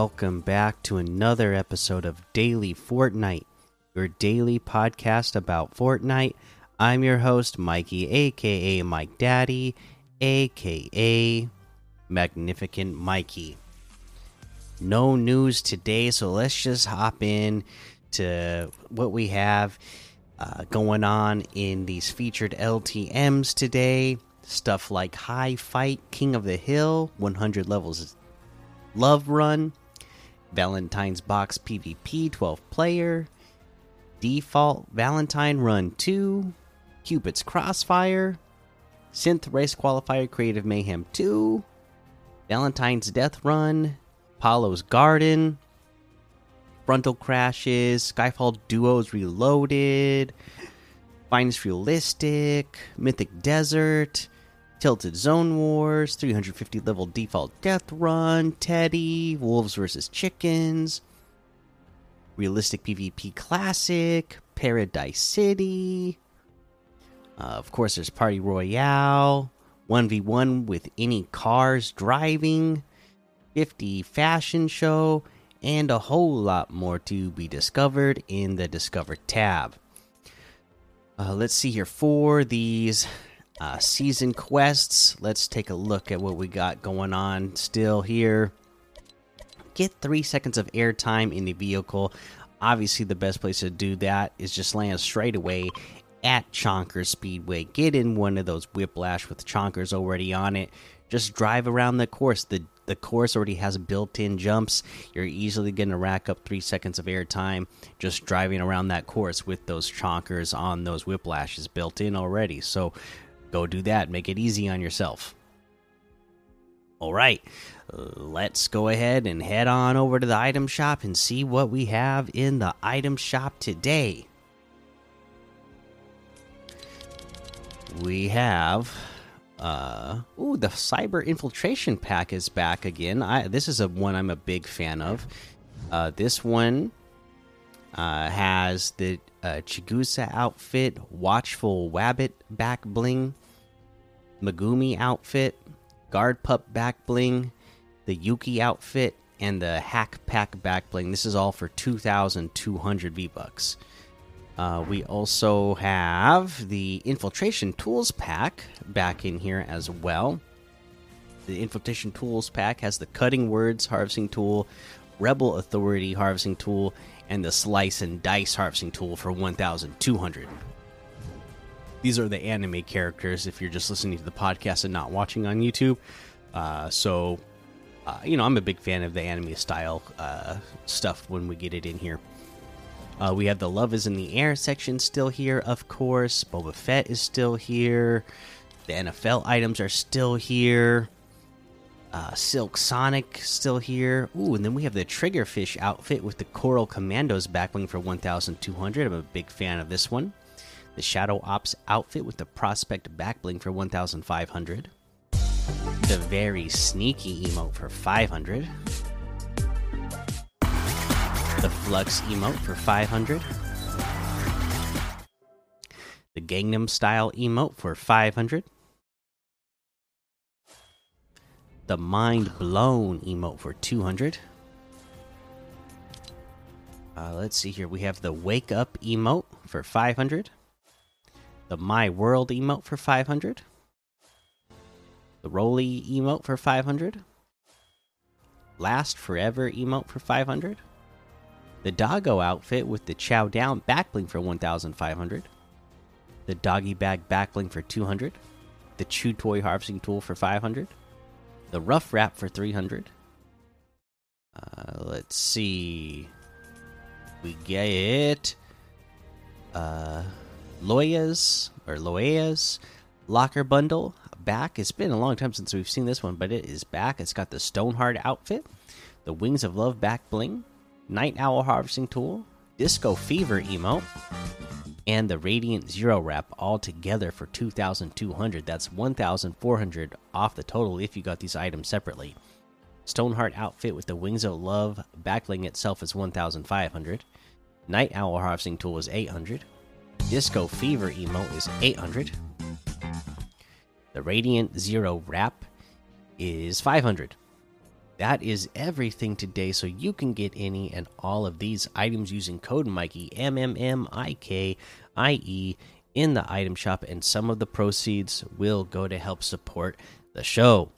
welcome back to another episode of Daily Fortnite, your daily podcast about Fortnite. I'm your host, Mikey, aka Mike Daddy, aka Magnificent Mikey. No news today, so let's just hop in to what we have uh, going on in these featured LTMs today. Stuff like High Fight, King of the Hill, 100 levels Love Run, Valentine's Box PvP 12 player, Default Valentine Run 2, Cupid's Crossfire, Synth Race Qualifier Creative Mayhem 2, Valentine's Death Run, Apollo's Garden, Frontal Crashes, Skyfall Duos Reloaded, Finest Realistic, Mythic Desert, Tilted Zone Wars, 350 level default death run, Teddy, Wolves vs. Chickens, Realistic PvP Classic, Paradise City. Uh, of course, there's Party Royale, 1v1 with any cars driving, 50 Fashion Show, and a whole lot more to be discovered in the Discover tab. Uh, let's see here for these uh, season quests. Let's take a look at what we got going on still here. Get three seconds of airtime in the vehicle. Obviously, the best place to do that is just land straight away at Chonkers Speedway. Get in one of those whiplash with Chonkers already on it. Just drive around the course. The the course already has built-in jumps. You're easily going to rack up three seconds of airtime just driving around that course with those chonkers on those whiplashes built in already. So Go do that. Make it easy on yourself. All right, let's go ahead and head on over to the item shop and see what we have in the item shop today. We have uh ooh the cyber infiltration pack is back again. I this is a one I'm a big fan of. Uh this one uh has the uh, Chigusa outfit, Watchful Wabbit back bling, Megumi outfit, Guard Pup back bling, the Yuki outfit, and the Hack Pack back bling. This is all for 2,200 V Bucks. Uh, we also have the Infiltration Tools pack back in here as well. The Infiltration Tools pack has the Cutting Words harvesting tool, Rebel Authority harvesting tool, and the Slice and Dice harvesting tool for 1,200. These are the anime characters if you're just listening to the podcast and not watching on YouTube. Uh, so, uh, you know, I'm a big fan of the anime style uh, stuff when we get it in here. Uh, we have the Love is in the Air section still here, of course. Boba Fett is still here. The NFL items are still here. Uh, Silk Sonic still here. Ooh, and then we have the Triggerfish outfit with the Coral Commandos backbling for 1,200. I'm a big fan of this one. The Shadow Ops outfit with the Prospect backbling for 1,500. The Very Sneaky emote for 500. The Flux emote for 500. The Gangnam Style emote for 500 the mind blown emote for 200 uh, let's see here we have the wake up emote for 500 the my world emote for 500 the Rollie emote for 500 last forever emote for 500 the doggo outfit with the chow down backbling for 1500 the doggy bag backbling for 200 the chew toy harvesting tool for 500 the rough wrap for 300 uh, let's see. We get uh loya's or loya's locker bundle back it's been a long time since we've seen this one but it is back it's got the stoneheart outfit the wings of love back bling night owl harvesting tool disco fever emote and the Radiant Zero wrap all together for 2,200. That's 1,400 off the total if you got these items separately. Stoneheart outfit with the Wings of Love backbling itself is 1,500. Night Owl harvesting tool is 800. Disco Fever emote is 800. The Radiant Zero wrap is 500. That is everything today, so you can get any and all of these items using code Mikey M M M I K I E in the item shop, and some of the proceeds will go to help support the show.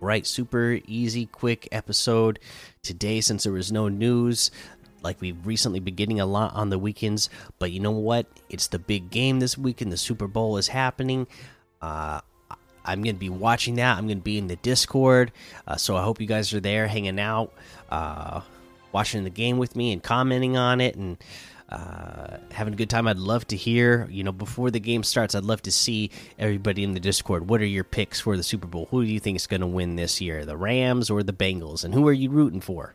Right, super easy, quick episode today since there was no news. Like we've recently been getting a lot on the weekends, but you know what? It's the big game this weekend. The Super Bowl is happening. Uh, I'm going to be watching that. I'm going to be in the Discord. Uh, so I hope you guys are there hanging out, uh, watching the game with me and commenting on it and uh, having a good time. I'd love to hear, you know, before the game starts, I'd love to see everybody in the Discord. What are your picks for the Super Bowl? Who do you think is going to win this year, the Rams or the Bengals? And who are you rooting for?